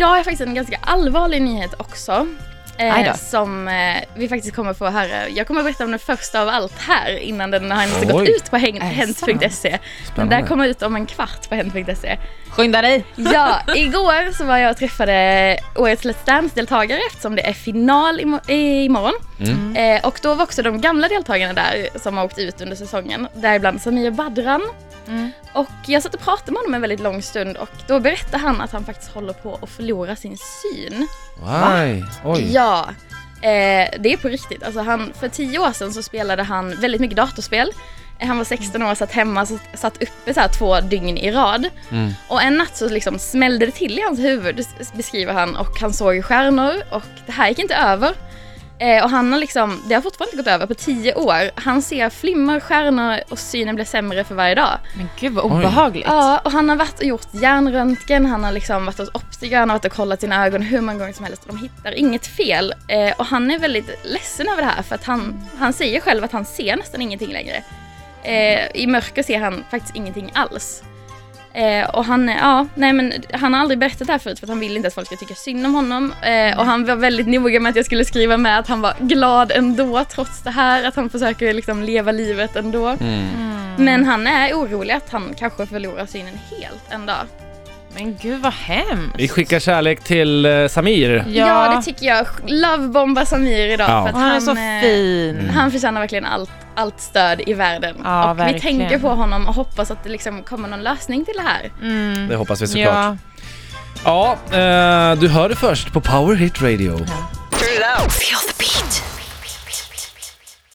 idag har jag faktiskt en ganska allvarlig nyhet också. Eh, som eh, vi faktiskt kommer få höra. Jag kommer berätta om den första av allt här innan den har ens gått ut på hent.se. Den där kommer ut om en kvart på hent.se. Skynda dig! Ja, igår så var jag och träffade årets Let's Dance-deltagare eftersom det är final imo- i- imorgon. Mm. Eh, och då var också de gamla deltagarna där som har åkt ut under säsongen. Däribland Samir Badran. Mm. Och jag satt och pratade med honom en väldigt lång stund och då berättade han att han faktiskt håller på att förlora sin syn. Aj, oj. Ja, eh, det är på riktigt. Alltså han, för tio år sedan så spelade han väldigt mycket datorspel. Han var 16 år och satt hemma satt uppe så två dygn i rad. Mm. Och en natt så liksom smällde det till i hans huvud, beskriver han, och han såg stjärnor och det här gick inte över. Eh, och han har liksom, det har fortfarande inte gått över på tio år. Han ser flimmer, stjärnor och synen blir sämre för varje dag. Men gud vad obehagligt. Ja, och han har varit och gjort hjärnröntgen, han har liksom varit hos optiker, han har varit och kollat sina ögon hur många gånger som helst och de hittar inget fel. Eh, och han är väldigt ledsen över det här för att han, han säger själv att han ser nästan ingenting längre. Eh, I mörker ser han faktiskt ingenting alls. Eh, och han, ja, nej men han har aldrig berättat det här förut för att han vill inte att folk ska tycka synd om honom. Eh, och han var väldigt noga med att jag skulle skriva med att han var glad ändå trots det här, att han försöker liksom leva livet ändå. Mm. Men han är orolig att han kanske förlorar synen helt en dag. Men gud vad hemskt. Vi skickar kärlek till eh, Samir. Ja, det tycker jag. Lovebomba Samir idag. Ja. För att han är så eh, fin. Han förtjänar verkligen allt, allt stöd i världen. Ja, och vi verkligen. tänker på honom och hoppas att det liksom kommer någon lösning till det här. Mm. Det hoppas vi såklart. Ja. Ja, eh, du hör det först på Power Hit Radio. Feel the beat.